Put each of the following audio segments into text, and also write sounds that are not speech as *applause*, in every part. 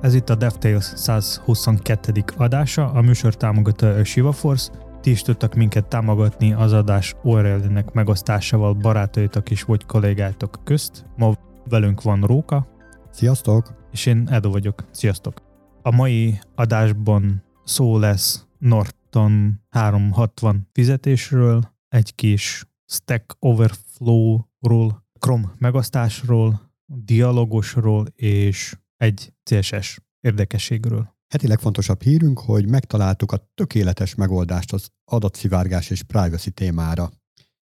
Ez itt a DevTales 122. adása, a műsor támogatója a Shiva Force. Ti is tudtak minket támogatni az adás URL-nek megosztásával barátaitok is vagy kollégátok közt. Ma velünk van Róka. Sziasztok! És én Edo vagyok. Sziasztok! A mai adásban szó lesz Norton 360 fizetésről, egy kis Stack Overflow-ról, Chrome megosztásról, dialogosról és egy CSS érdekességről. Heti legfontosabb hírünk, hogy megtaláltuk a tökéletes megoldást az adatszivárgás és privacy témára.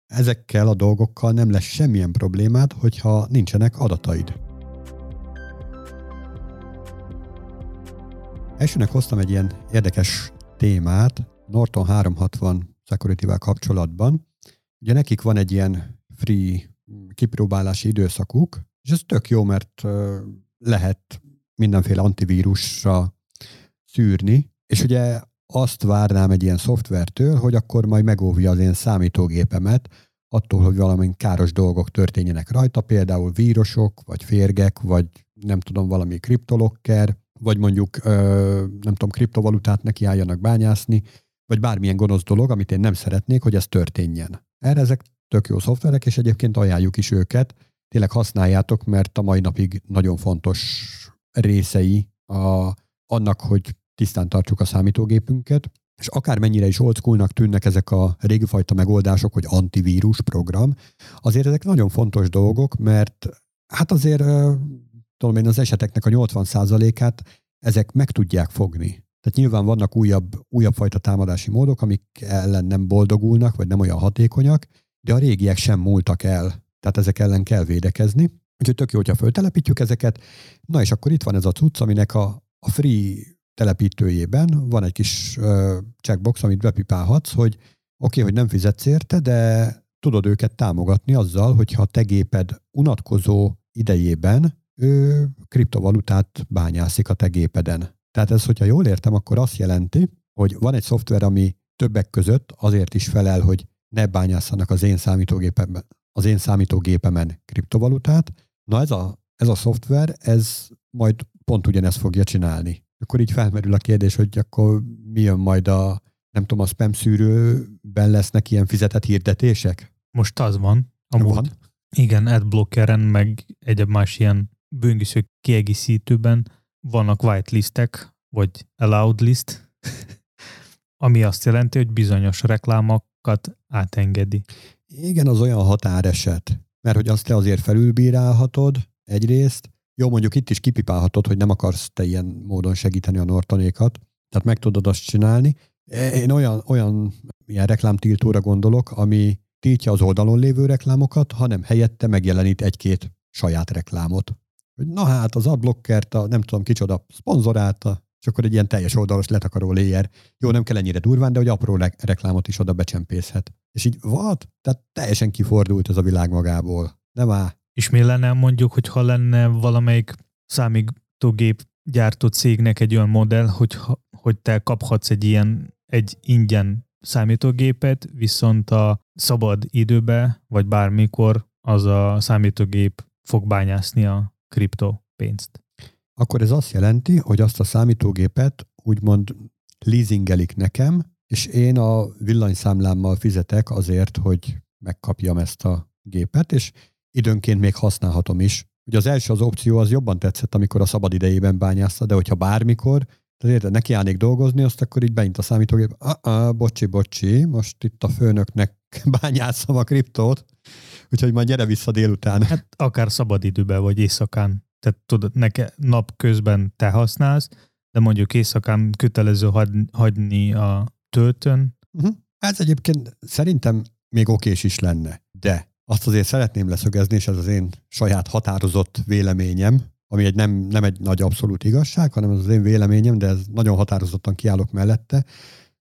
Ezekkel a dolgokkal nem lesz semmilyen problémád, hogyha nincsenek adataid. Elsőnek hoztam egy ilyen érdekes témát Norton 360 security kapcsolatban. Ugye nekik van egy ilyen free kipróbálási időszakuk, és ez tök jó, mert lehet mindenféle antivírusra szűrni, és ugye azt várnám egy ilyen szoftvertől, hogy akkor majd megóvja az én számítógépemet attól, hogy valami káros dolgok történjenek rajta, például vírusok, vagy férgek, vagy nem tudom, valami kriptolokker, vagy mondjuk nem tudom, kriptovalutát nekiálljanak bányászni, vagy bármilyen gonosz dolog, amit én nem szeretnék, hogy ez történjen. Erre ezek tök jó szoftverek, és egyébként ajánljuk is őket. Tényleg használjátok, mert a mai napig nagyon fontos részei a, annak, hogy tisztán tartsuk a számítógépünket, és akármennyire is oldschoolnak tűnnek ezek a régi fajta megoldások, hogy antivírus program, azért ezek nagyon fontos dolgok, mert hát azért tudom én az eseteknek a 80%-át ezek meg tudják fogni. Tehát nyilván vannak újabb, újabb fajta támadási módok, amik ellen nem boldogulnak, vagy nem olyan hatékonyak, de a régiek sem múltak el. Tehát ezek ellen kell védekezni. Úgyhogy tök jó, hogyha föltelepítjük ezeket. Na és akkor itt van ez a cucc, aminek a, a free telepítőjében van egy kis uh, checkbox, amit bepipálhatsz, hogy oké, okay, hogy nem fizetsz érte, de tudod őket támogatni azzal, hogyha a te géped unatkozó idejében ő kriptovalutát bányászik a te gépeden. Tehát ez, hogyha jól értem, akkor azt jelenti, hogy van egy szoftver, ami többek között azért is felel, hogy ne bányászanak az én számítógépemben, az én számítógépemen kriptovalutát. Na ez a, ez a szoftver, ez majd pont ugyanezt fogja csinálni. Akkor így felmerül a kérdés, hogy akkor mi jön majd a, nem tudom, a spam szűrőben lesznek ilyen fizetett hirdetések? Most az van. Amúgy. Van? Igen, adblockeren, meg egyéb más ilyen böngésző kiegészítőben vannak whitelistek, vagy allowed list, *laughs* ami azt jelenti, hogy bizonyos reklámokat átengedi. Igen, az olyan határeset, mert hogy azt te azért felülbírálhatod egyrészt, jó, mondjuk itt is kipipálhatod, hogy nem akarsz te ilyen módon segíteni a Nortonékat, tehát meg tudod azt csinálni. Én olyan, olyan ilyen reklámtiltóra gondolok, ami tiltja az oldalon lévő reklámokat, hanem helyette megjelenít egy-két saját reklámot. Hogy na hát az adblockert, a nem tudom kicsoda szponzorálta, és akkor egy ilyen teljes oldalos letakaró layer. Jó, nem kell ennyire durván, de hogy apró reklámot is oda becsempészhet. És így vad? Tehát teljesen kifordult ez a világ magából. Nem áll. És mi lenne mondjuk, hogy ha lenne valamelyik számítógép gyártó cégnek egy olyan modell, hogy, hogy te kaphatsz egy ilyen, egy ingyen számítógépet, viszont a szabad időbe, vagy bármikor az a számítógép fog bányászni a kriptopénzt. Akkor ez azt jelenti, hogy azt a számítógépet úgymond leasingelik nekem, és én a villanyszámlámmal fizetek azért, hogy megkapjam ezt a gépet, és időnként még használhatom is. Ugye az első az opció az jobban tetszett, amikor a szabad idejében bányászta, de hogyha bármikor, tehát neki állnék dolgozni, azt akkor így beint a számítógép, ah, ah, bocsi, bocsi, most itt a főnöknek *laughs* bányászom a kriptót, úgyhogy majd gyere vissza délután. Hát akár szabadidőben vagy éjszakán. Tehát tudod, neke nap közben te használsz, de mondjuk éjszakán kötelező hagyni a töltőn. Uh-huh. Ez egyébként szerintem még okés is lenne, de azt azért szeretném leszögezni, és ez az én saját határozott véleményem, ami egy nem, nem egy nagy abszolút igazság, hanem ez az én véleményem, de ez nagyon határozottan kiállok mellette.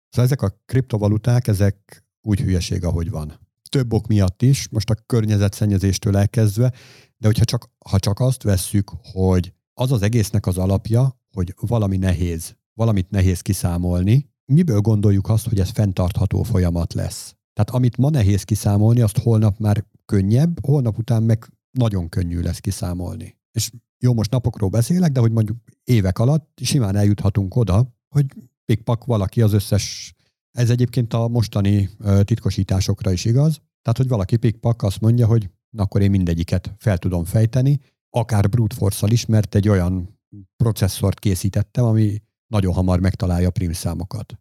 Szóval ezek a kriptovaluták, ezek úgy hülyeség, ahogy van. Több ok miatt is, most a környezetszennyezéstől elkezdve, de hogyha csak, ha csak azt vesszük, hogy az az egésznek az alapja, hogy valami nehéz, valamit nehéz kiszámolni, miből gondoljuk azt, hogy ez fenntartható folyamat lesz? Tehát amit ma nehéz kiszámolni, azt holnap már könnyebb, holnap után meg nagyon könnyű lesz kiszámolni. És jó, most napokról beszélek, de hogy mondjuk évek alatt simán eljuthatunk oda, hogy pikpak valaki az összes, ez egyébként a mostani titkosításokra is igaz, tehát, hogy valaki pikpak azt mondja, hogy na akkor én mindegyiket fel tudom fejteni, akár brute force is, mert egy olyan processzort készítettem, ami nagyon hamar megtalálja a prim számokat.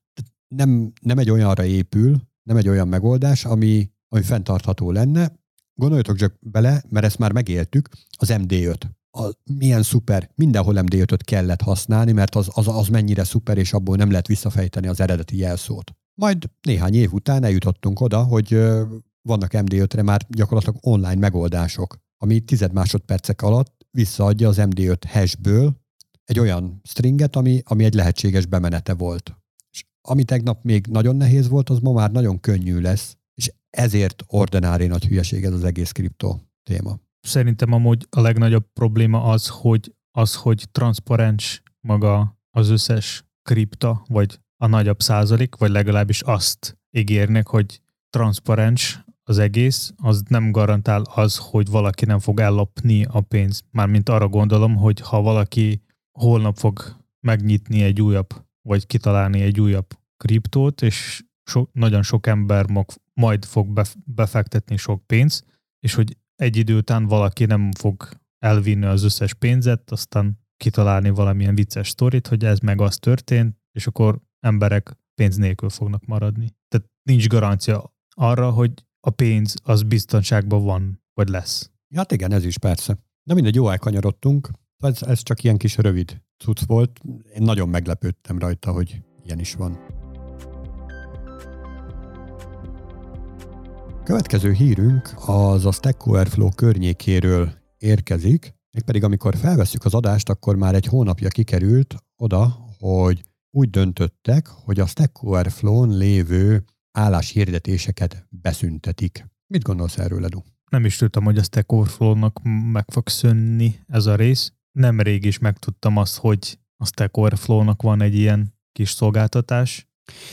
Nem, nem egy olyanra épül, nem egy olyan megoldás, ami, ami fenntartható lenne. Gondoljatok csak bele, mert ezt már megéltük, az MD5. A, milyen szuper, mindenhol MD5-öt kellett használni, mert az, az, az mennyire szuper, és abból nem lehet visszafejteni az eredeti jelszót. Majd néhány év után eljutottunk oda, hogy vannak MD5-re már gyakorlatilag online megoldások, ami tized másodpercek alatt visszaadja az MD5 hashből egy olyan stringet, ami, ami egy lehetséges bemenete volt. És ami tegnap még nagyon nehéz volt, az ma már nagyon könnyű lesz, és ezért ordinári nagy hülyeség ez az egész kriptó téma. Szerintem amúgy a legnagyobb probléma az, hogy az, hogy transzparens maga az összes kripta, vagy a nagyobb százalék, vagy legalábbis azt ígérnek, hogy transzparens az egész, az nem garantál az, hogy valaki nem fog ellopni a pénzt. Mármint arra gondolom, hogy ha valaki holnap fog megnyitni egy újabb, vagy kitalálni egy újabb kriptót, és so, nagyon sok ember majd fog befektetni sok pénzt, és hogy egy idő után valaki nem fog elvinni az összes pénzet, aztán kitalálni valamilyen vicces sztorit, hogy ez meg az történt, és akkor emberek pénz nélkül fognak maradni. Tehát nincs garancia arra, hogy a pénz az biztonságban van, vagy lesz. Hát igen, ez is persze. Na mindegy, jó elkanyarodtunk. Ez, ez csak ilyen kis rövid cucc volt. Én nagyon meglepődtem rajta, hogy ilyen is van. Következő hírünk az a Stack Overflow környékéről érkezik, mégpedig amikor felveszük az adást, akkor már egy hónapja kikerült oda, hogy úgy döntöttek, hogy a Stack Overflow-n lévő álláshirdetéseket beszüntetik. Mit gondolsz erről, Edu? Nem is tudtam, hogy a Stack Overflow-nak meg fog szönni ez a rész. Nemrég is megtudtam azt, hogy a Stack Overflow-nak van egy ilyen kis szolgáltatás.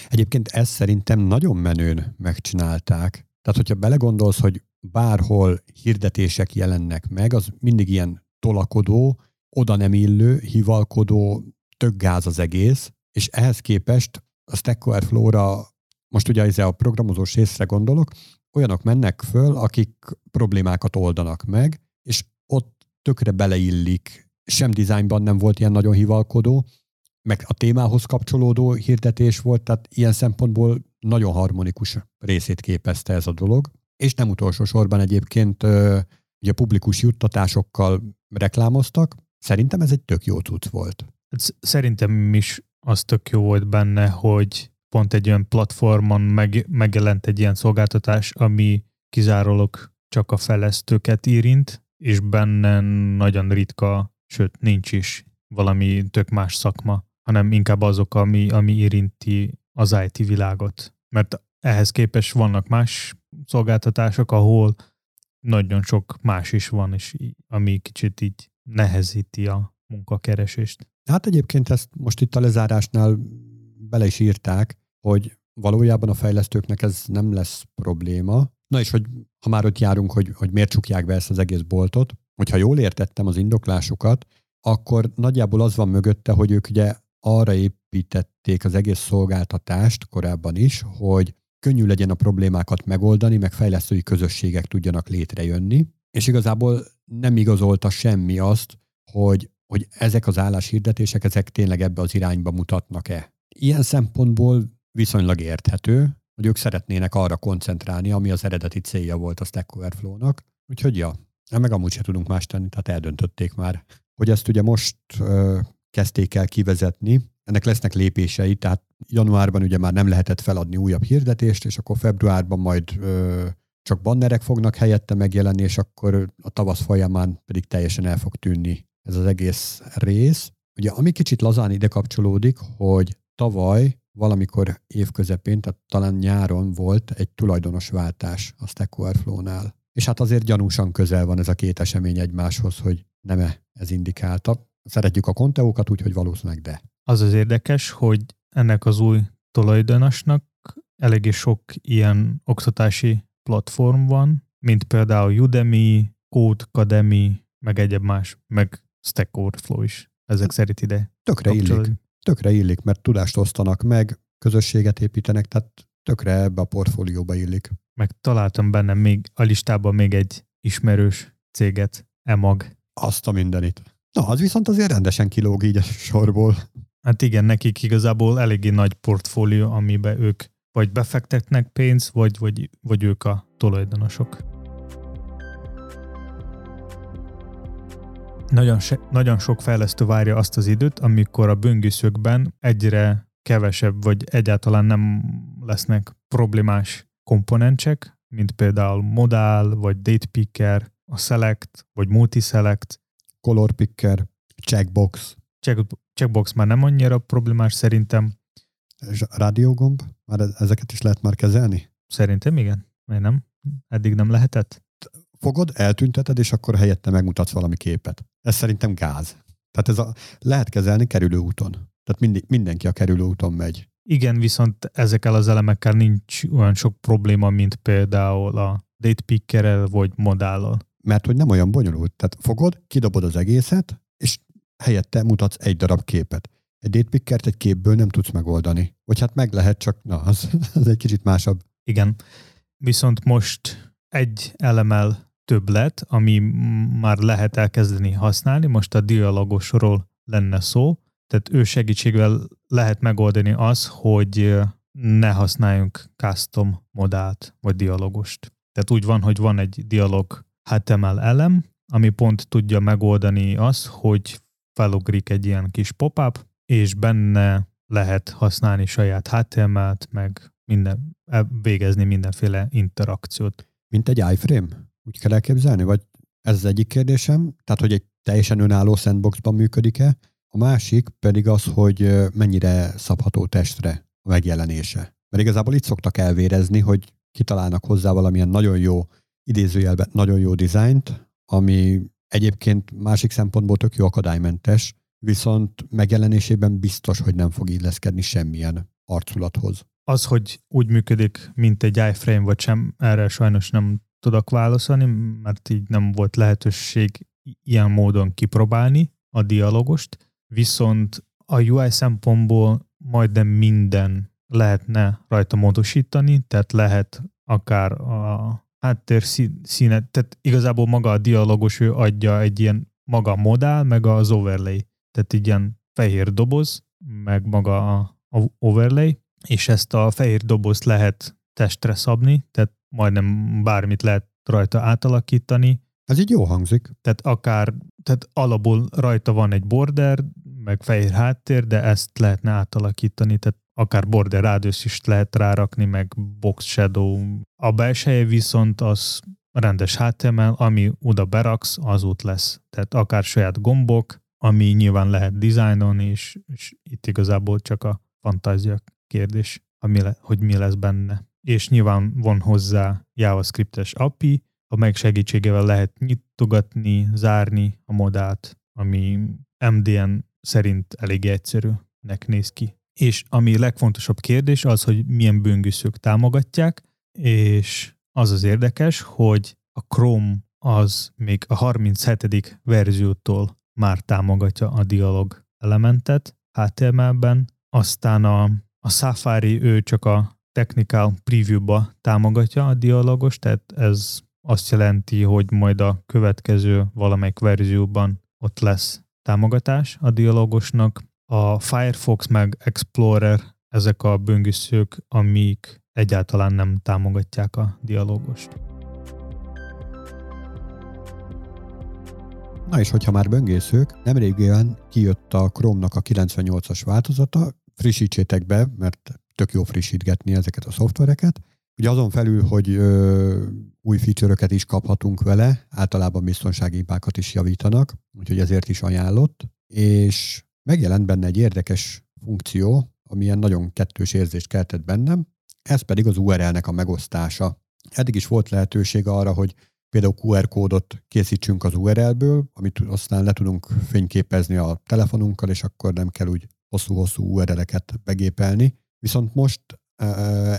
Egyébként ezt szerintem nagyon menőn megcsinálták. Tehát, hogyha belegondolsz, hogy bárhol hirdetések jelennek meg, az mindig ilyen tolakodó, oda nem illő, hivalkodó, tök gáz az egész, és ehhez képest a Stack Overflow-ra most ugye a programozós részre gondolok, olyanok mennek föl, akik problémákat oldanak meg, és ott tökre beleillik. Sem dizájnban nem volt ilyen nagyon hivalkodó, meg a témához kapcsolódó hirdetés volt, tehát ilyen szempontból nagyon harmonikus részét képezte ez a dolog. És nem utolsó sorban egyébként ugye publikus juttatásokkal reklámoztak. Szerintem ez egy tök jó cucc volt. Szerintem is az tök jó volt benne, hogy pont egy olyan platformon meg, megjelent egy ilyen szolgáltatás, ami kizárólag csak a fejlesztőket érint, és benne nagyon ritka, sőt nincs is valami tök más szakma, hanem inkább azok, ami, ami érinti az IT világot. Mert ehhez képest vannak más szolgáltatások, ahol nagyon sok más is van, és ami kicsit így nehezíti a munkakeresést. Hát egyébként ezt most itt a lezárásnál bele is írták, hogy valójában a fejlesztőknek ez nem lesz probléma. Na és hogy ha már ott járunk, hogy, hogy miért csukják be ezt az egész boltot, hogyha jól értettem az indoklásukat, akkor nagyjából az van mögötte, hogy ők ugye arra építették az egész szolgáltatást korábban is, hogy könnyű legyen a problémákat megoldani, meg fejlesztői közösségek tudjanak létrejönni, és igazából nem igazolta semmi azt, hogy, hogy ezek az álláshirdetések, ezek tényleg ebbe az irányba mutatnak-e. Ilyen szempontból viszonylag érthető, hogy ők szeretnének arra koncentrálni, ami az eredeti célja volt a Stack Overflow-nak. Úgyhogy ja, meg amúgy se tudunk más tenni, tehát eldöntötték már, hogy ezt ugye most ö, kezdték el kivezetni, ennek lesznek lépései, tehát januárban ugye már nem lehetett feladni újabb hirdetést, és akkor februárban majd ö, csak bannerek fognak helyette megjelenni, és akkor a tavasz folyamán pedig teljesen el fog tűnni ez az egész rész. Ugye ami kicsit lazán ide kapcsolódik, hogy tavaly valamikor évközepén, tehát talán nyáron volt egy tulajdonosváltás a Stack Overflow-nál. És hát azért gyanúsan közel van ez a két esemény egymáshoz, hogy nem-e ez indikálta. Szeretjük a konteókat, úgyhogy valószínűleg de. Az az érdekes, hogy ennek az új tulajdonosnak eléggé sok ilyen oktatási platform van, mint például Udemy, Codecademy, meg egyéb más, meg Stack Overflow is ezek szerint ide Tökre illik. Tökre illik, mert tudást osztanak meg, közösséget építenek, tehát tökre ebbe a portfólióba illik. Meg találtam benne még a listában még egy ismerős céget, EMAG. Azt a mindenit. Na, az viszont azért rendesen kilóg így a sorból. Hát igen, nekik igazából eléggé nagy portfólió, amiben ők vagy befektetnek pénzt, vagy, vagy, vagy ők a tulajdonosok. Nagyon, se, nagyon sok fejlesztő várja azt az időt, amikor a böngészőkben egyre kevesebb, vagy egyáltalán nem lesznek problémás komponensek, mint például modál, vagy date picker, a select, vagy multi-select. Color picker, checkbox, Check, checkbox már nem annyira problémás szerintem. és rádiógomb, már e- ezeket is lehet már kezelni? Szerintem igen. Miért nem? Eddig nem lehetett? Fogod, eltünteted, és akkor helyette megmutatsz valami képet. Ez szerintem gáz. Tehát ez a, lehet kezelni kerülőúton. Tehát mindig, mindenki a kerülőúton megy. Igen, viszont ezekkel az elemekkel nincs olyan sok probléma, mint például a date pickerrel vagy modállal. Mert hogy nem olyan bonyolult. Tehát fogod, kidobod az egészet, és helyette mutatsz egy darab képet. Egy datepickert egy képből nem tudsz megoldani. Vagy hát meg lehet, csak na, az, *laughs* az egy kicsit másabb. Igen. Viszont most egy elemel több lett, ami már lehet elkezdeni használni. Most a dialogosról lenne szó. Tehát ő segítségével lehet megoldani az, hogy ne használjunk custom modált vagy dialogost. Tehát úgy van, hogy van egy dialog HTML elem, ami pont tudja megoldani azt, hogy felugrik egy ilyen kis pop-up, és benne lehet használni saját HTML-t, meg minden, e- végezni mindenféle interakciót. Mint egy iframe? Úgy kell elképzelni? Vagy ez az egyik kérdésem, tehát hogy egy teljesen önálló sandboxban működik-e, a másik pedig az, hogy mennyire szabható testre a megjelenése. Mert igazából itt szoktak elvérezni, hogy kitalálnak hozzá valamilyen nagyon jó, idézőjelben nagyon jó dizájnt, ami egyébként másik szempontból tök jó akadálymentes, viszont megjelenésében biztos, hogy nem fog illeszkedni semmilyen arculathoz. Az, hogy úgy működik, mint egy iframe, vagy sem, erre sajnos nem tudok válaszolni, mert így nem volt lehetőség ilyen módon kipróbálni a dialogost, viszont a UI szempontból majdnem minden lehetne rajta módosítani, tehát lehet akár a háttér szí- színet, tehát igazából maga a dialogos ő adja egy ilyen maga a modál, meg az overlay, tehát így ilyen fehér doboz, meg maga a overlay, és ezt a fehér dobozt lehet testre szabni, tehát majdnem bármit lehet rajta átalakítani, Ez így jó hangzik. tehát akár, tehát alapból rajta van egy border, meg fehér háttér, de ezt lehetne átalakítani, tehát akár border radius is lehet rárakni, meg box shadow. A belseje viszont az rendes HTML, ami oda beraksz, az ott lesz. Tehát akár saját gombok, ami nyilván lehet dizájnolni, és, és itt igazából csak a fantázia kérdés, ami le, hogy mi lesz benne. És nyilván van hozzá JavaScript-es API, a meg segítségével lehet nyitogatni, zárni a modát, ami MDN szerint elég egyszerűnek néz ki. És ami legfontosabb kérdés az, hogy milyen böngészők támogatják, és az az érdekes, hogy a Chrome az még a 37. verziótól már támogatja a dialog elementet HTML-ben, aztán a, a Safari ő csak a technical preview-ba támogatja a dialogos, tehát ez azt jelenti, hogy majd a következő valamelyik verzióban ott lesz támogatás a dialogosnak. A Firefox meg Explorer ezek a böngészők, amik egyáltalán nem támogatják a dialógost. Na és hogyha már böngészők, nemrégiben kijött a Chrome-nak a 98-as változata, frissítsétek be, mert tök jó frissítgetni ezeket a szoftvereket. Ugye azon felül, hogy ö, új feature is kaphatunk vele, általában biztonsági hibákat is javítanak, úgyhogy ezért is ajánlott, és megjelent benne egy érdekes funkció, ami ilyen nagyon kettős érzést keltett bennem, ez pedig az URL-nek a megosztása. Eddig is volt lehetőség arra, hogy például QR kódot készítsünk az URL-ből, amit aztán le tudunk fényképezni a telefonunkkal, és akkor nem kell úgy hosszú-hosszú URL-eket begépelni. Viszont most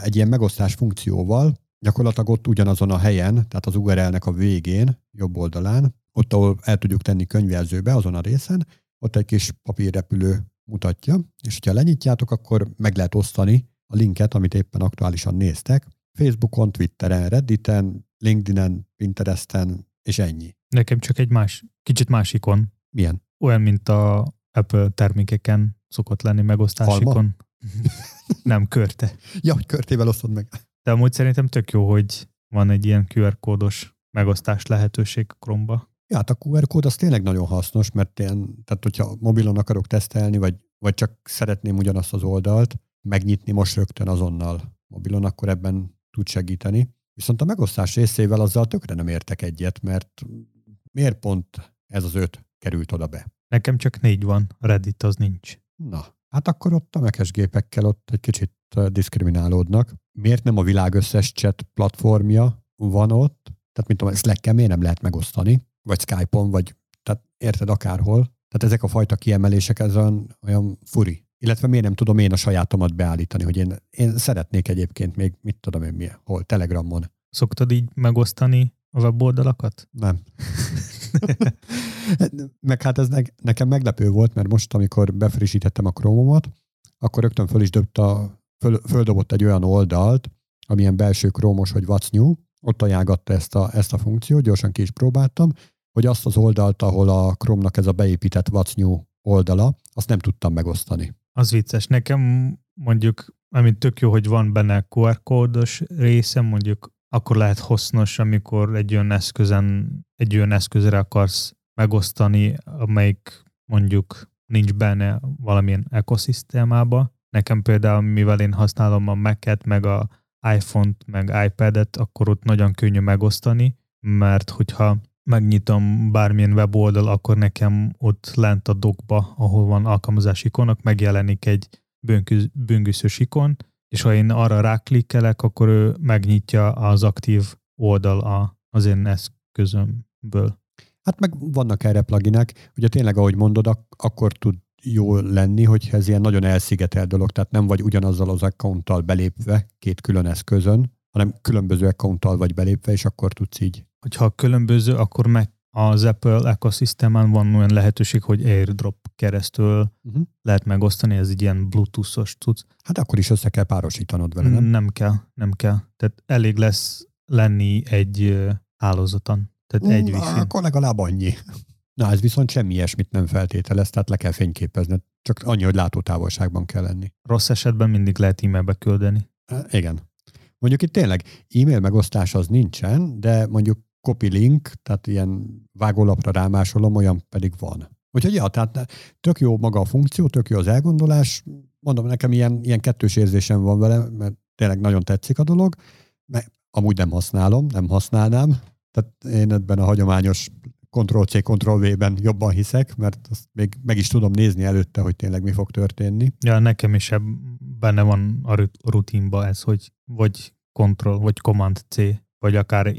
egy ilyen megosztás funkcióval gyakorlatilag ott ugyanazon a helyen, tehát az URL-nek a végén, jobb oldalán, ott, ahol el tudjuk tenni könyvjelzőbe, azon a részen, ott egy kis papírrepülő mutatja, és ha lenyitjátok, akkor meg lehet osztani a linket, amit éppen aktuálisan néztek, Facebookon, Twitteren, Redditen, LinkedInen, Pinteresten, és ennyi. Nekem csak egy más, kicsit másikon. Milyen? Olyan, mint a Apple termékeken szokott lenni megosztásikon. *laughs* Nem, körte. Ja, hogy körtével osztod meg. De amúgy szerintem tök jó, hogy van egy ilyen QR kódos megosztás lehetőség Chrome-ba. Ja, hát a QR kód az tényleg nagyon hasznos, mert ilyen, tehát hogyha mobilon akarok tesztelni, vagy, vagy csak szeretném ugyanazt az oldalt megnyitni most rögtön azonnal mobilon, akkor ebben tud segíteni. Viszont a megosztás részével azzal tökre nem értek egyet, mert miért pont ez az öt került oda be? Nekem csak négy van, Reddit az nincs. Na, hát akkor ott a mekes gépekkel ott egy kicsit diszkriminálódnak. Miért nem a világ összes chat platformja van ott? Tehát, mint tudom, slack miért nem lehet megosztani? Vagy Skype-on, vagy tehát érted akárhol. Tehát ezek a fajta kiemelések, ez olyan, olyan furi. Illetve miért nem tudom én a sajátomat beállítani, hogy én, én szeretnék egyébként még, mit tudom én mi, hol, Telegramon. Szoktad így megosztani a weboldalakat? Nem. *laughs* Meg hát ez ne, nekem meglepő volt, mert most, amikor befrissítettem a Chrome-omat, akkor rögtön föl is dobta, föl, földobott egy olyan oldalt, amilyen belső krómos, hogy what's new, ott ajánlgatta ezt a, ezt a funkciót, gyorsan ki is próbáltam, hogy azt az oldalt, ahol a Chrome-nak ez a beépített what's new oldala, azt nem tudtam megosztani. Az vicces. Nekem mondjuk, amit tök jó, hogy van benne QR kódos része, mondjuk akkor lehet hasznos, amikor egy olyan eszközen, egy olyan eszközre akarsz megosztani, amelyik mondjuk nincs benne valamilyen ekoszisztémába. Nekem például, mivel én használom a Mac-et, meg a iPhone-t, meg iPad-et, akkor ott nagyon könnyű megosztani, mert hogyha megnyitom bármilyen weboldal, akkor nekem ott lent a dokba, ahol van alkalmazási ikonok, megjelenik egy böngüszös ikon, és ha én arra ráklikkelek, akkor ő megnyitja az aktív oldal az én eszközömből. Hát meg vannak erre pluginek, ugye tényleg, ahogy mondod, ak- akkor tud jó lenni, hogy ez ilyen nagyon elszigetelt dolog, tehát nem vagy ugyanazzal az accounttal belépve két külön eszközön, hanem különböző accounttal vagy belépve, és akkor tudsz így. Hogyha különböző, akkor meg az Apple ekoszisztémán van olyan lehetőség, hogy AirDrop keresztül uh-huh. lehet megosztani, ez egy ilyen Bluetooth-os tudsz. Hát akkor is össze kell párosítanod vele, nem? Nem kell, nem kell. Tehát elég lesz lenni egy hálózaton. Tehát mm, egy wifi. Akkor legalább annyi. Na, ez viszont semmi ilyesmit nem feltételez, tehát le kell fényképezni. Csak annyi, hogy látótávolságban kell lenni. Rossz esetben mindig lehet e-mailbe küldeni. E, igen. Mondjuk itt tényleg e-mail megosztás az nincsen, de mondjuk copy link, tehát ilyen vágólapra rámásolom, olyan pedig van. Úgyhogy ja, tehát tök jó maga a funkció, tök jó az elgondolás. Mondom, nekem ilyen, ilyen kettős érzésem van vele, mert tényleg nagyon tetszik a dolog, mert amúgy nem használom, nem használnám. Tehát én ebben a hagyományos Ctrl-C, Ctrl-V-ben jobban hiszek, mert azt még meg is tudom nézni előtte, hogy tényleg mi fog történni. Ja, nekem is benne van a rutinba ez, hogy vagy Ctrl, vagy Command C vagy akár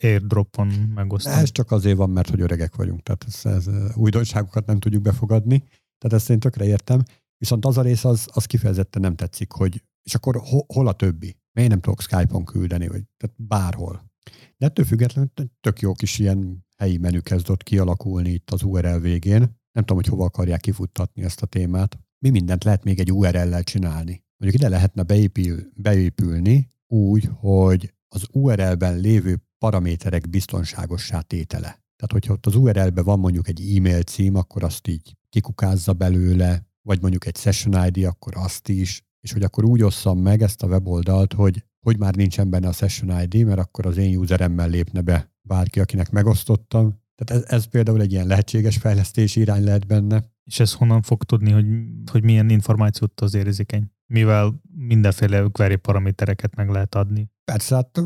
airdropon megosztani. Ez csak azért van, mert hogy öregek vagyunk, tehát ez, ez újdonságokat nem tudjuk befogadni, tehát ezt én tökre értem, viszont az a rész az, az kifejezetten nem tetszik, hogy és akkor ho, hol a többi? Miért nem tudok Skype-on küldeni, vagy tehát bárhol. De ettől függetlenül tök jó kis ilyen helyi menü kezdett kialakulni itt az URL végén. Nem tudom, hogy hova akarják kifuttatni ezt a témát. Mi mindent lehet még egy URL-lel csinálni. Mondjuk ide lehetne beépül, beépülni úgy, hogy az URL-ben lévő paraméterek biztonságossá tétele. Tehát, hogyha ott az URL-ben van mondjuk egy e-mail cím, akkor azt így kikukázza belőle, vagy mondjuk egy session ID, akkor azt is, és hogy akkor úgy osszam meg ezt a weboldalt, hogy, hogy már nincsen benne a session ID, mert akkor az én useremmel lépne be bárki, akinek megosztottam. Tehát ez, ez például egy ilyen lehetséges fejlesztési irány lehet benne. És ez honnan fog tudni, hogy, hogy milyen információt az érzékeny? Mivel mindenféle query paramétereket meg lehet adni. Persze, hát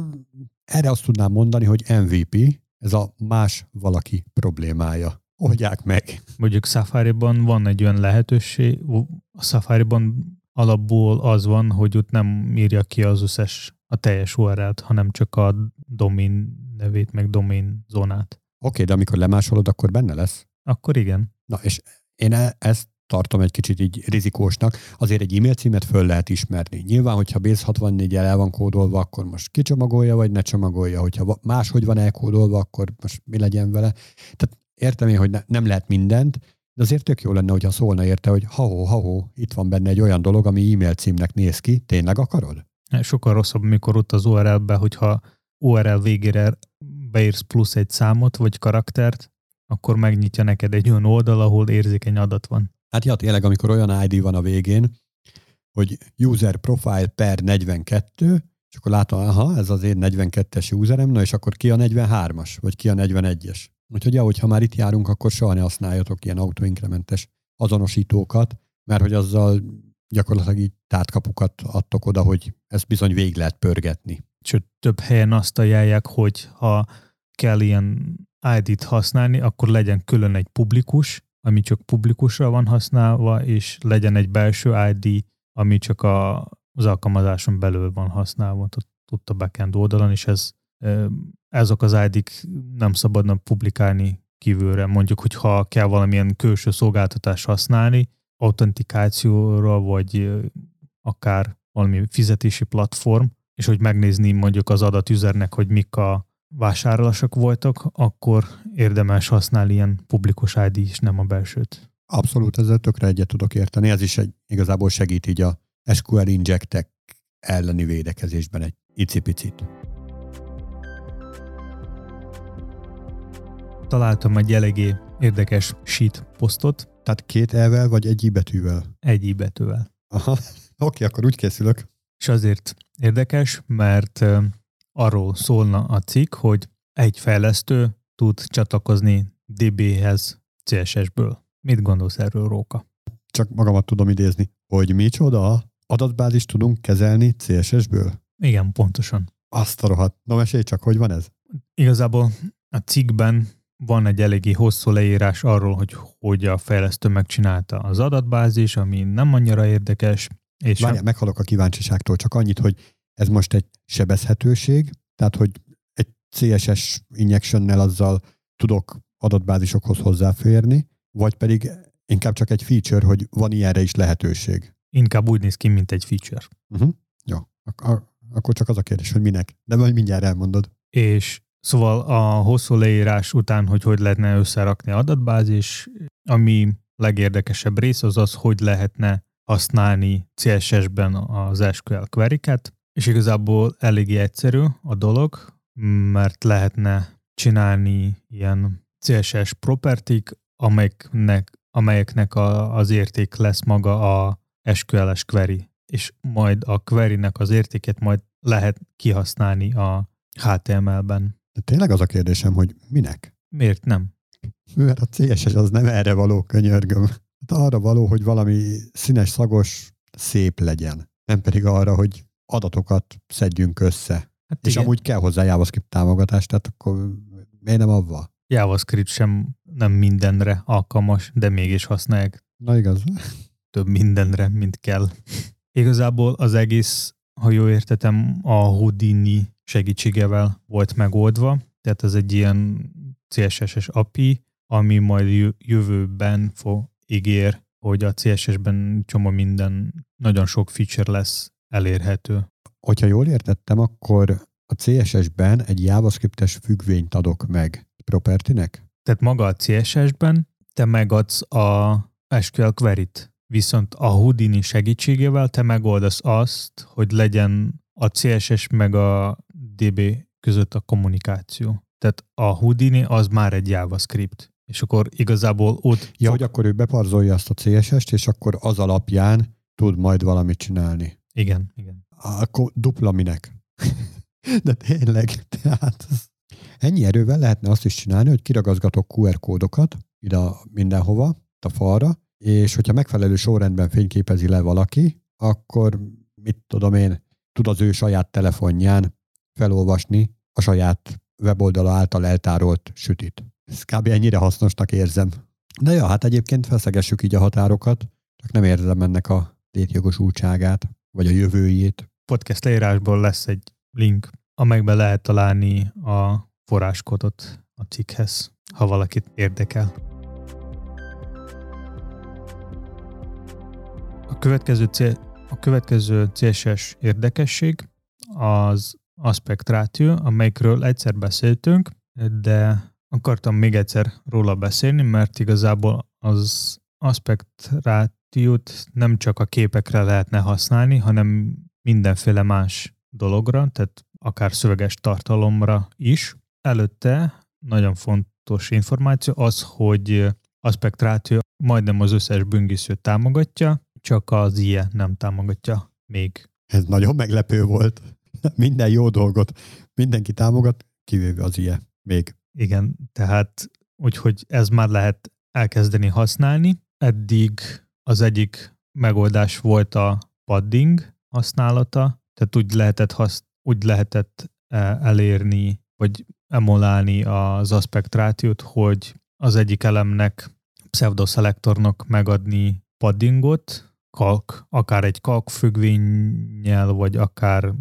erre azt tudnám mondani, hogy MVP, ez a más valaki problémája. Oldják meg. Mondjuk Safari-ban van egy olyan lehetőség, a Safari-ban alapból az van, hogy ott nem írja ki az összes a teljes URL-t, hanem csak a domain nevét, meg domain zónát. Oké, okay, de amikor lemásolod, akkor benne lesz? Akkor igen. Na, és én e- ezt tartom egy kicsit így rizikósnak. Azért egy e-mail címet föl lehet ismerni. Nyilván, hogyha Base 64 el van kódolva, akkor most kicsomagolja, vagy ne csomagolja. Hogyha máshogy van elkódolva, akkor most mi legyen vele. Tehát értem én, hogy ne, nem lehet mindent, de azért tök jó lenne, hogyha szólna érte, hogy ha-ho, ha-ho, itt van benne egy olyan dolog, ami e-mail címnek néz ki, tényleg akarod? Sokkal rosszabb, mikor ott az URL-be, hogyha URL végére beírsz plusz egy számot vagy karaktert, akkor megnyitja neked egy olyan oldal, ahol érzékeny adat van. Hát ja, tényleg, amikor olyan ID van a végén, hogy user profile per 42, és akkor látom, aha, ez az én 42-es userem, na és akkor ki a 43-as, vagy ki a 41-es. Úgyhogy ahogy ha már itt járunk, akkor soha ne használjatok ilyen autoinkrementes azonosítókat, mert hogy azzal gyakorlatilag így tártkapukat adtok oda, hogy ezt bizony végig lehet pörgetni. Sőt, több helyen azt ajánlják, hogy ha kell ilyen ID-t használni, akkor legyen külön egy publikus, ami csak publikusra van használva, és legyen egy belső ID, ami csak a, az alkalmazáson belül van használva, ott a backend oldalon, és ez, ezok az ID-k nem szabadna publikálni kívülre. Mondjuk, hogy ha kell valamilyen külső szolgáltatás használni, autentikációra, vagy akár valami fizetési platform, és hogy megnézni mondjuk az adatüzernek, hogy mik a vásárlások voltak, akkor érdemes használni ilyen publikus ID is, nem a belsőt. Abszolút, ezzel tökre egyet tudok érteni. Ez is egy, igazából segít így a SQL injectek elleni védekezésben egy icipicit. Találtam egy eléggé érdekes sheet posztot. Tehát két elvel vagy egy betűvel? Egy betűvel. Aha, *laughs* oké, akkor úgy készülök. És azért érdekes, mert arról szólna a cikk, hogy egy fejlesztő tud csatlakozni DB-hez CSS-ből. Mit gondolsz erről, Róka? Csak magamat tudom idézni, hogy micsoda adatbázis tudunk kezelni CSS-ből? Igen, pontosan. Azt a rohadt. Na mesélj csak, hogy van ez? Igazából a cikkben van egy eléggé hosszú leírás arról, hogy hogy a fejlesztő megcsinálta az adatbázis, ami nem annyira érdekes. És Várjál, a... meghalok a kíváncsiságtól, csak annyit, hogy ez most egy sebezhetőség, tehát hogy egy CSS injectionnel azzal tudok adatbázisokhoz hozzáférni, vagy pedig inkább csak egy feature, hogy van ilyenre is lehetőség. Inkább úgy néz ki, mint egy feature. Uh-huh. Jó, Ak- akkor csak az a kérdés, hogy minek. De majd mindjárt elmondod. És szóval a hosszú leírás után, hogy hogy lehetne összerakni adatbázis, ami legérdekesebb rész az az, hogy lehetne használni CSS-ben az SQL query-ket, és igazából eléggé egyszerű a dolog, mert lehetne csinálni ilyen CSS propertik, amelyeknek, amelyeknek a, az érték lesz maga a SQL-es query, és majd a query-nek az értéket majd lehet kihasználni a HTML-ben. De tényleg az a kérdésem, hogy minek? Miért nem? Mert a CSS az nem erre való, könyörgöm. Hát arra való, hogy valami színes, szagos, szép legyen. Nem pedig arra, hogy adatokat szedjünk össze. Hát és igen. amúgy kell hozzá JavaScript támogatás, tehát akkor miért nem avva? JavaScript sem nem mindenre alkalmas, de mégis használják. Na igaz. Több mindenre, mint kell. Igazából az egész, ha jól értetem, a Houdini segítségevel volt megoldva, tehát ez egy ilyen CSS-es API, ami majd jövőben fog ígér, hogy a CSS-ben csomó minden, nagyon sok feature lesz elérhető. Hogyha jól értettem, akkor a CSS-ben egy JavaScript-es függvényt adok meg propertinek? Tehát maga a CSS-ben te megadsz a SQL query-t, viszont a Houdini segítségével te megoldasz azt, hogy legyen a CSS meg a DB között a kommunikáció. Tehát a Houdini az már egy JavaScript. És akkor igazából ott... Ja, fog... hogy akkor ő beparzolja azt a CSS-t, és akkor az alapján tud majd valamit csinálni. Igen, igen. Akkor dupla minek? *laughs* De tényleg, tehát ennyi erővel lehetne azt is csinálni, hogy kiragazgatok QR kódokat ide mindenhova, a falra, és hogyha megfelelő sorrendben fényképezi le valaki, akkor mit tudom én, tud az ő saját telefonján felolvasni a saját weboldala által eltárolt sütit. Ez kb. ennyire hasznosnak érzem. De ja, hát egyébként feszegessük így a határokat, csak nem érzem ennek a létjogosultságát vagy a jövőjét. Podcast leírásból lesz egy link, amelyben lehet találni a forráskodot a cikkhez, ha valakit érdekel. következő, cél, a következő CSS érdekesség az aspect ratio, amelyikről egyszer beszéltünk, de akartam még egyszer róla beszélni, mert igazából az aspect ratio-t nem csak a képekre lehetne használni, hanem mindenféle más dologra, tehát akár szöveges tartalomra is. Előtte nagyon fontos információ az, hogy aspect ratio majdnem az összes büngiszőt támogatja, csak az IE nem támogatja még. Ez nagyon meglepő volt. *laughs* Minden jó dolgot mindenki támogat, kivéve az IE még. Igen, tehát úgyhogy ez már lehet elkezdeni használni. Eddig az egyik megoldás volt a padding használata, tehát úgy lehetett, hasz, úgy lehetett e, elérni, vagy emolálni az aspektrációt, hogy az egyik elemnek pseudoszelektornak megadni paddingot, kalk, akár egy kalk függvényel, vagy akár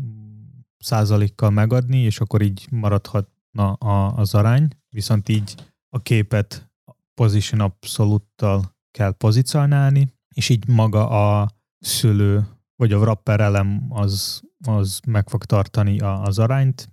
százalékkal megadni, és akkor így maradhatna a, az arány, viszont így a képet position abszolúttal kell pozícionálni, és így maga a szülő, vagy a wrapper elem az, az meg fog tartani a, az arányt,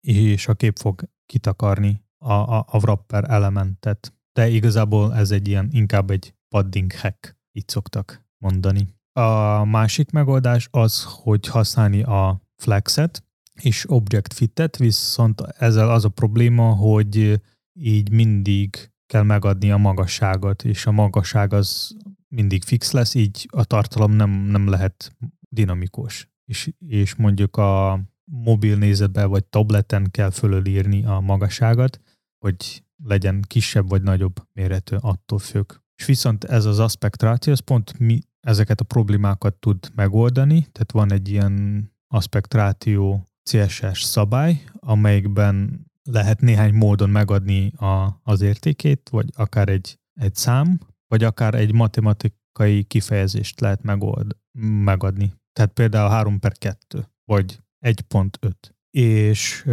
és a kép fog kitakarni a, a, a wrapper elementet. De igazából ez egy ilyen, inkább egy padding hack, így szoktak mondani. A másik megoldás az, hogy használni a flexet és object fitet, viszont ezzel az a probléma, hogy így mindig kell megadni a magasságot, és a magasság az mindig fix lesz, így a tartalom nem, nem lehet dinamikus. És, és mondjuk a mobil nézetben vagy tableten kell fölölírni a magasságot, hogy legyen kisebb vagy nagyobb méretű, attól függ. És viszont ez az aspect ratio, az pont mi ezeket a problémákat tud megoldani, tehát van egy ilyen aspect ratio CSS szabály, amelyikben lehet néhány módon megadni a, az értékét, vagy akár egy, egy szám, vagy akár egy matematikai kifejezést lehet megold, megadni. Tehát például 3 per 2, vagy 1.5. És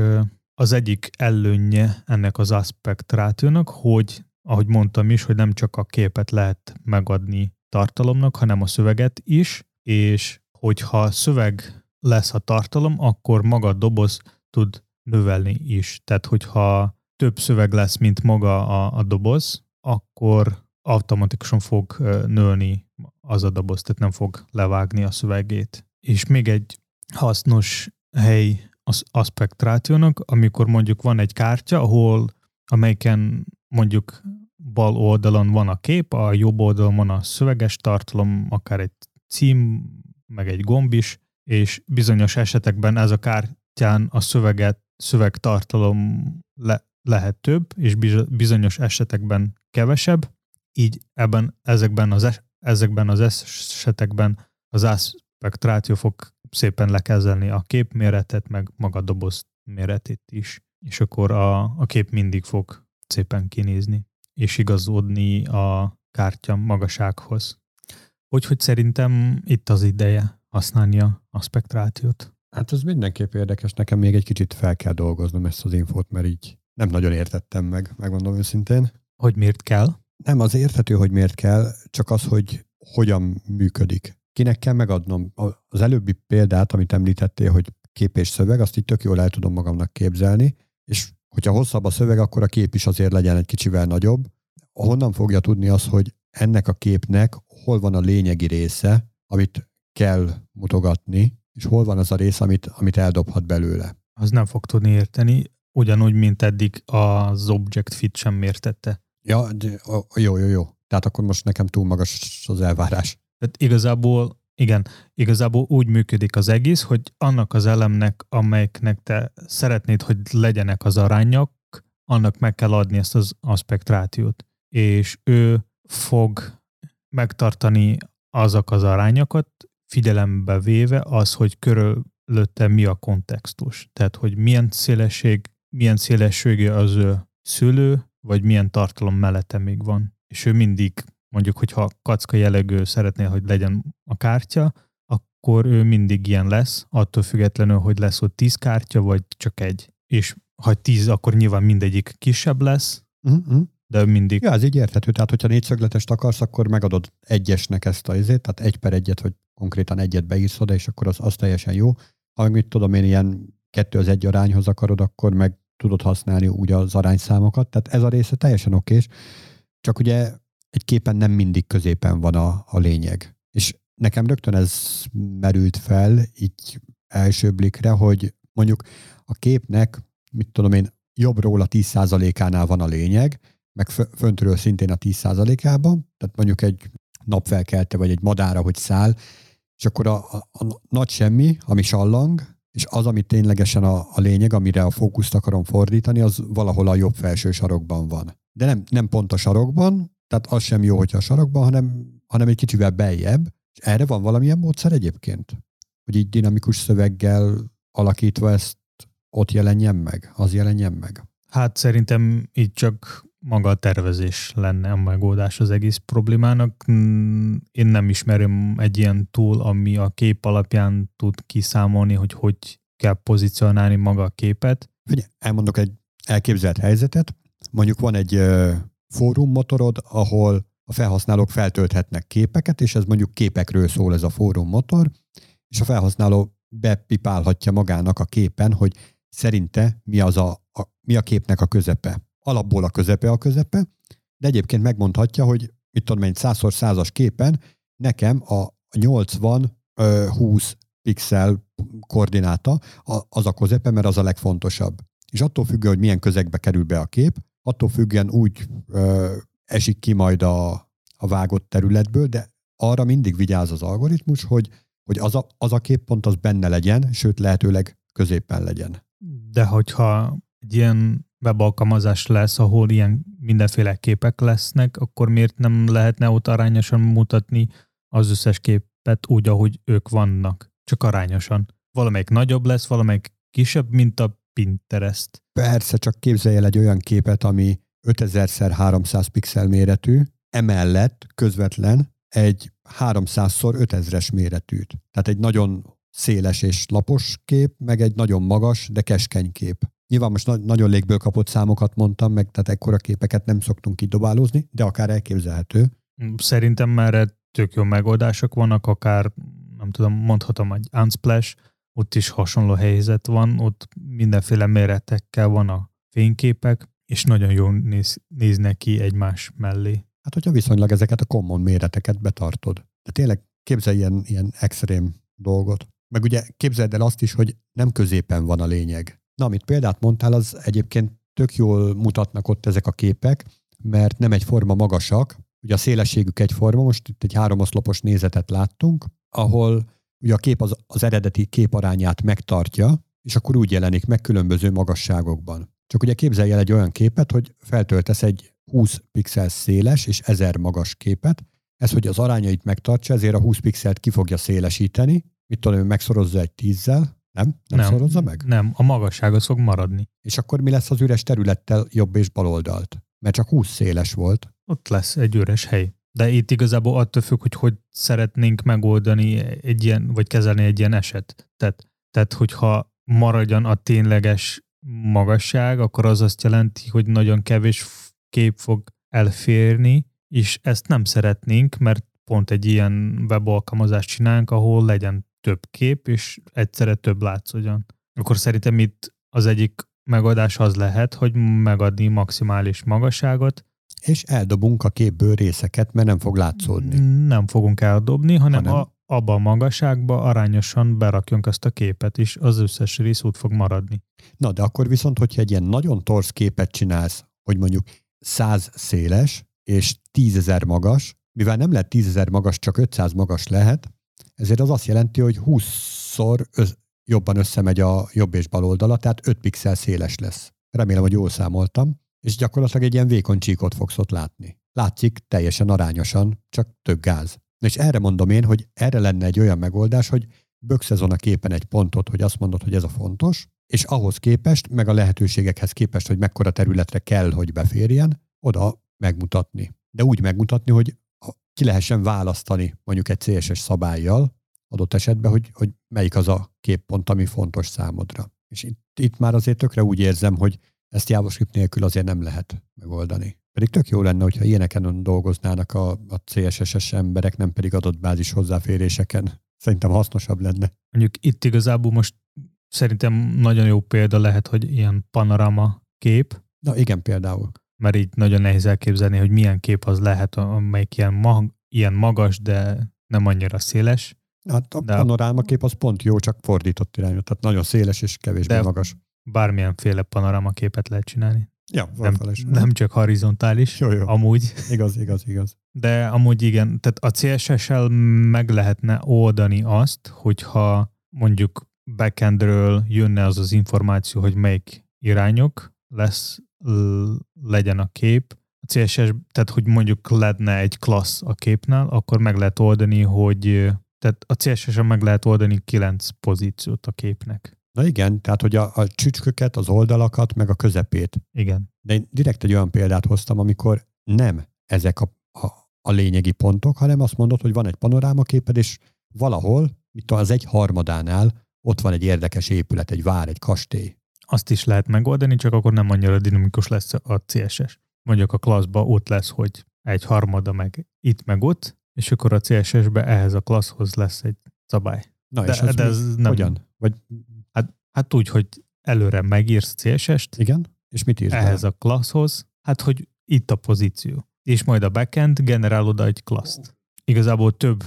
az egyik előnye ennek az aspect rációnak, hogy ahogy mondtam is, hogy nem csak a képet lehet megadni tartalomnak, hanem a szöveget is, és hogyha szöveg lesz a tartalom, akkor maga a doboz tud növelni is. Tehát, hogyha több szöveg lesz, mint maga a, a doboz, akkor automatikusan fog nőni az a doboz, tehát nem fog levágni a szövegét. És még egy hasznos hely az aspektrációnak, amikor mondjuk van egy kártya, ahol amelyiken mondjuk bal oldalon van a kép, a jobb oldalon van a szöveges tartalom, akár egy cím, meg egy gomb is, és bizonyos esetekben ez a kártyán a szöveget, szövegtartalom le, lehet több, és bizonyos esetekben kevesebb, így ebben, ezekben az, es, ezekben az esetekben az aspektráció fog szépen lekezelni a képméretet, meg maga a doboz méretét is, és akkor a, a kép mindig fog szépen kinézni, és igazodni a kártya magasághoz. Úgyhogy szerintem itt az ideje használni a aspektrációt. Hát ez mindenképp érdekes, nekem még egy kicsit fel kell dolgoznom ezt az infót, mert így nem nagyon értettem meg, megmondom őszintén. Hogy miért kell? Nem, az érthető, hogy miért kell, csak az, hogy hogyan működik. Kinek kell megadnom? Az előbbi példát, amit említettél, hogy kép és szöveg, azt így tök jól el tudom magamnak képzelni, és hogyha hosszabb a szöveg, akkor a kép is azért legyen egy kicsivel nagyobb. Honnan fogja tudni az, hogy ennek a képnek hol van a lényegi része, amit kell mutogatni, és hol van az a rész, amit, amit eldobhat belőle. Az nem fog tudni érteni, ugyanúgy, mint eddig az Object Fit sem értette. Ja, de, jó, jó, jó. Tehát akkor most nekem túl magas az elvárás. Tehát igazából, igen, igazából úgy működik az egész, hogy annak az elemnek, amelyeknek te szeretnéd, hogy legyenek az arányok, annak meg kell adni ezt az aspektrációt. És ő fog megtartani azok az arányokat, figyelembe véve az, hogy körülötte mi a kontextus. Tehát, hogy milyen szélesség, milyen szélessége az ő szülő, vagy milyen tartalom mellette még van. És ő mindig, mondjuk, hogyha kacka jellegű szeretné, hogy legyen a kártya, akkor ő mindig ilyen lesz, attól függetlenül, hogy lesz ott tíz kártya, vagy csak egy. És ha tíz, akkor nyilván mindegyik kisebb lesz, uh-huh. de mindig... Ja, ez így érthető. Tehát, hogyha négyszögletest akarsz, akkor megadod egyesnek ezt a izét, tehát egy per egyet, hogy konkrétan egyet beírsz oda, és akkor az, az teljesen jó. Ha meg mit tudom én, ilyen kettő az egy arányhoz akarod, akkor meg tudod használni úgy az arányszámokat. Tehát ez a része teljesen okés. Csak ugye egy képen nem mindig középen van a, a lényeg. És nekem rögtön ez merült fel így első blikre, hogy mondjuk a képnek, mit tudom én, jobbról a 10%-ánál van a lényeg, meg föntről szintén a 10%-ában, tehát mondjuk egy napfelkelte, vagy egy madára, hogy száll, és akkor a, a, a nagy semmi, ami sallang, és az, ami ténylegesen a, a lényeg, amire a fókuszt akarom fordítani, az valahol a jobb felső sarokban van. De nem, nem pont a sarokban, tehát az sem jó, hogyha a sarokban, hanem, hanem egy kicsivel beljebb. És erre van valamilyen módszer egyébként? Hogy így dinamikus szöveggel alakítva ezt ott jelenjen meg, az jelenjen meg? Hát szerintem így csak maga a tervezés lenne a megoldás az egész problémának. Én nem ismerem egy ilyen túl, ami a kép alapján tud kiszámolni, hogy hogy kell pozícionálni maga a képet. Ugye, elmondok egy elképzelt helyzetet. Mondjuk van egy fórum motorod, ahol a felhasználók feltölthetnek képeket, és ez mondjuk képekről szól ez a fórum motor, és a felhasználó bepipálhatja magának a képen, hogy szerinte mi, az a, a, mi a képnek a közepe. Alapból a közepe a közepe, de egyébként megmondhatja, hogy mit tudom én, 100x100-as képen nekem a 80-20 pixel koordináta az a közepe, mert az a legfontosabb. És attól függően, hogy milyen közegbe kerül be a kép, attól függően úgy ö, esik ki majd a, a vágott területből, de arra mindig vigyáz az algoritmus, hogy, hogy az, a, az a képpont az benne legyen, sőt lehetőleg középen legyen. De hogyha egy ilyen webalkalmazás lesz, ahol ilyen mindenféle képek lesznek, akkor miért nem lehetne ott arányosan mutatni az összes képet úgy, ahogy ők vannak? Csak arányosan. Valamelyik nagyobb lesz, valamelyik kisebb, mint a Pinterest. Persze, csak képzelj el egy olyan képet, ami 5000x300 pixel méretű, emellett közvetlen egy 300x5000-es méretűt. Tehát egy nagyon széles és lapos kép, meg egy nagyon magas, de keskeny kép. Nyilván most na- nagyon légből kapott számokat mondtam, meg tehát ekkora képeket nem szoktunk kidobálózni, de akár elképzelhető. Szerintem már tök jó megoldások vannak, akár nem tudom, mondhatom, egy Unsplash, ott is hasonló helyzet van, ott mindenféle méretekkel van a fényképek, és nagyon jól néz, néznek ki egymás mellé. Hát, hogyha viszonylag ezeket a common méreteket betartod. De tényleg képzelj ilyen, ilyen extrém dolgot. Meg ugye képzeld el azt is, hogy nem középen van a lényeg. Na, amit példát mondtál, az egyébként tök jól mutatnak ott ezek a képek, mert nem egyforma magasak, ugye a szélességük egyforma, most itt egy háromoszlopos nézetet láttunk, ahol ugye a kép az, az eredeti képarányát megtartja, és akkor úgy jelenik meg különböző magasságokban. Csak ugye képzelj el egy olyan képet, hogy feltöltesz egy 20 pixel széles és 1000 magas képet, ez, hogy az arányait megtartsa, ezért a 20 pixelt ki fogja szélesíteni, mit tudom, megszorozza egy tízzel, nem? Nem, nem szorozza meg? Nem, a magasság az fog maradni. És akkor mi lesz az üres területtel jobb és bal oldalt? Mert csak 20 széles volt. Ott lesz egy üres hely. De itt igazából attól függ, hogy hogy szeretnénk megoldani egy ilyen, vagy kezelni egy ilyen eset. Tehát, tehát hogyha maradjon a tényleges magasság, akkor az azt jelenti, hogy nagyon kevés kép fog elférni, és ezt nem szeretnénk, mert pont egy ilyen webalkalmazást csinálunk, ahol legyen több kép, és egyszerre több látszódjon. Akkor szerintem itt az egyik megoldás az lehet, hogy megadni maximális magasságot, és eldobunk a képből részeket, mert nem fog látszódni. Nem fogunk eldobni, hanem, hanem... A, abba a magasságba arányosan berakjunk ezt a képet, és az összes rész úgy fog maradni. Na, de akkor viszont, hogyha egy ilyen nagyon torz képet csinálsz, hogy mondjuk 100 széles és 10.000 magas, mivel nem lehet 10.000 magas, csak 500 magas lehet, ezért az azt jelenti, hogy 20-szor ö- jobban összemegy a jobb és bal oldala, tehát 5 pixel széles lesz. Remélem, hogy jól számoltam és gyakorlatilag egy ilyen vékony csíkot fogsz ott látni. Látszik teljesen arányosan, csak több gáz. És erre mondom én, hogy erre lenne egy olyan megoldás, hogy bökszezon a képen egy pontot, hogy azt mondod, hogy ez a fontos, és ahhoz képest, meg a lehetőségekhez képest, hogy mekkora területre kell, hogy beférjen, oda megmutatni. De úgy megmutatni, hogy ki lehessen választani mondjuk egy CSS szabályjal, adott esetben, hogy, hogy melyik az a képpont, ami fontos számodra. És itt, itt már azért tökre úgy érzem, hogy ezt JavaScript nélkül azért nem lehet megoldani. Pedig tök jó lenne, hogyha ilyeneken dolgoznának a, a CSS-es emberek, nem pedig adott bázis hozzáféréseken. Szerintem hasznosabb lenne. Mondjuk itt igazából most szerintem nagyon jó példa lehet, hogy ilyen panorama kép, Na igen, például. Mert így nagyon nehéz elképzelni, hogy milyen kép az lehet, amelyik ilyen, mag, ilyen magas, de nem annyira széles. Hát a De- panorámakép az pont jó, csak fordított irányú. Tehát nagyon széles és kevésbé De- magas. Bármilyenféle panorama képet lehet csinálni. Ja, Nem, nem csak horizontális, Jó, jó. amúgy. Igaz, igaz, igaz. De amúgy igen, tehát a CSS-el meg lehetne oldani azt, hogyha mondjuk backendről jönne az az információ, hogy melyik irányok lesz, legyen a kép. A CSS, tehát hogy mondjuk lenne egy klassz a képnál, akkor meg lehet oldani, hogy tehát a CSS-en meg lehet oldani kilenc pozíciót a képnek. Na igen, tehát hogy a, a csücsköket, az oldalakat, meg a közepét. Igen. De én direkt egy olyan példát hoztam, amikor nem ezek a, a, a lényegi pontok, hanem azt mondod, hogy van egy panorámaképed, és valahol, mit tudom, az egy harmadánál ott van egy érdekes épület, egy vár, egy kastély. Azt is lehet megoldani, csak akkor nem annyira dinamikus lesz a CSS. Mondjuk a klasszba ott lesz, hogy egy harmada meg itt meg ott, és akkor a CSS-be ehhez a klasszhoz lesz egy szabály. Na De, és ez, de mi? ez nem. hogyan? Vagy Hát úgy, hogy előre megírsz CSS-t igen? És mit írsz ehhez bele? a klasszhoz, hát hogy itt a pozíció. És majd a backend generál oda egy klasszt. Igazából több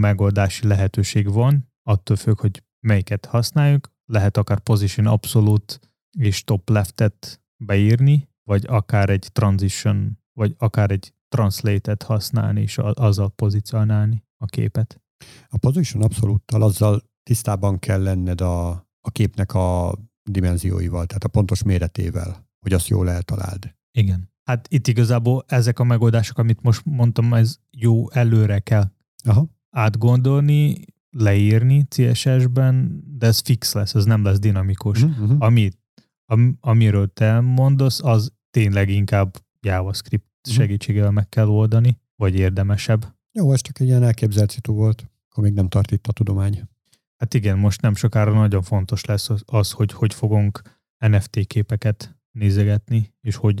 megoldási lehetőség van, attól függ, hogy melyiket használjuk. Lehet akár position abszolút és top leftet beírni, vagy akár egy transition, vagy akár egy translate-et használni, és azzal pozícionálni a képet. A position abszolúttal azzal tisztában kell lenned a, a képnek a dimenzióival, tehát a pontos méretével, hogy azt jól eltaláld. Igen. Hát itt igazából ezek a megoldások, amit most mondtam, ez jó előre kell Aha. átgondolni, leírni CSS-ben, de ez fix lesz, ez nem lesz dinamikus. Uh-huh, uh-huh. Amit, am, amiről te mondasz, az tényleg inkább JavaScript Mhm. segítségével meg kell oldani, vagy érdemesebb. Jó, ez csak egy ilyen elképzelt szitu volt, akkor még nem tart itt a tudomány. Hát igen, most nem sokára nagyon fontos lesz az, az hogy hogy fogunk NFT képeket nézegetni, és hogy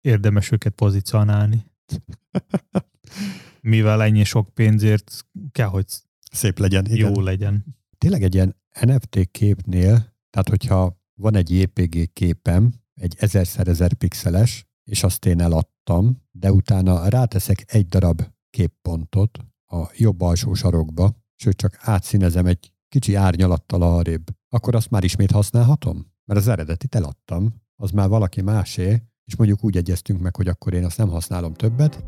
érdemes őket pozícionálni. *laughs* Mivel ennyi sok pénzért kell, hogy Szép legyen. Igen. jó legyen. Tényleg egy ilyen NFT képnél, tehát hogyha van egy JPG képem, egy 1000x1000 pixeles, és azt én eladtam, de utána ráteszek egy darab képpontot a jobb alsó sarokba, sőt csak átszínezem egy kicsi árnyalattal arrébb, akkor azt már ismét használhatom? Mert az eredetit eladtam, az már valaki másé, és mondjuk úgy egyeztünk meg, hogy akkor én azt nem használom többet,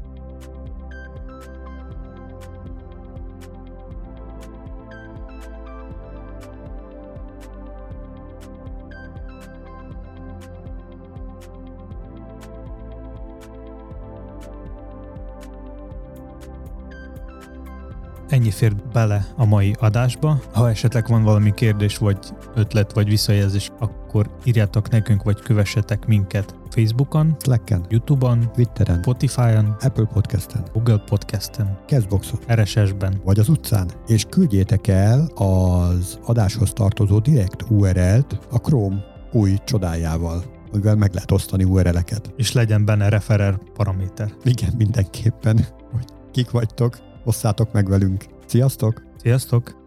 fér bele a mai adásba. Ha esetleg van valami kérdés, vagy ötlet, vagy visszajelzés, akkor írjátok nekünk, vagy kövessetek minket Facebookon, Slacken, Youtube-on, Twitteren, Spotify-on, Apple Podcasten, Google Podcast-en, Castboxon, RSS-ben. vagy az utcán, és küldjétek el az adáshoz tartozó direkt URL-t a Chrome új csodájával, amivel meg lehet osztani URL-eket. És legyen benne referer paraméter. Igen, mindenképpen, hogy kik vagytok, osszátok meg velünk. Sziasztok! Sziasztok!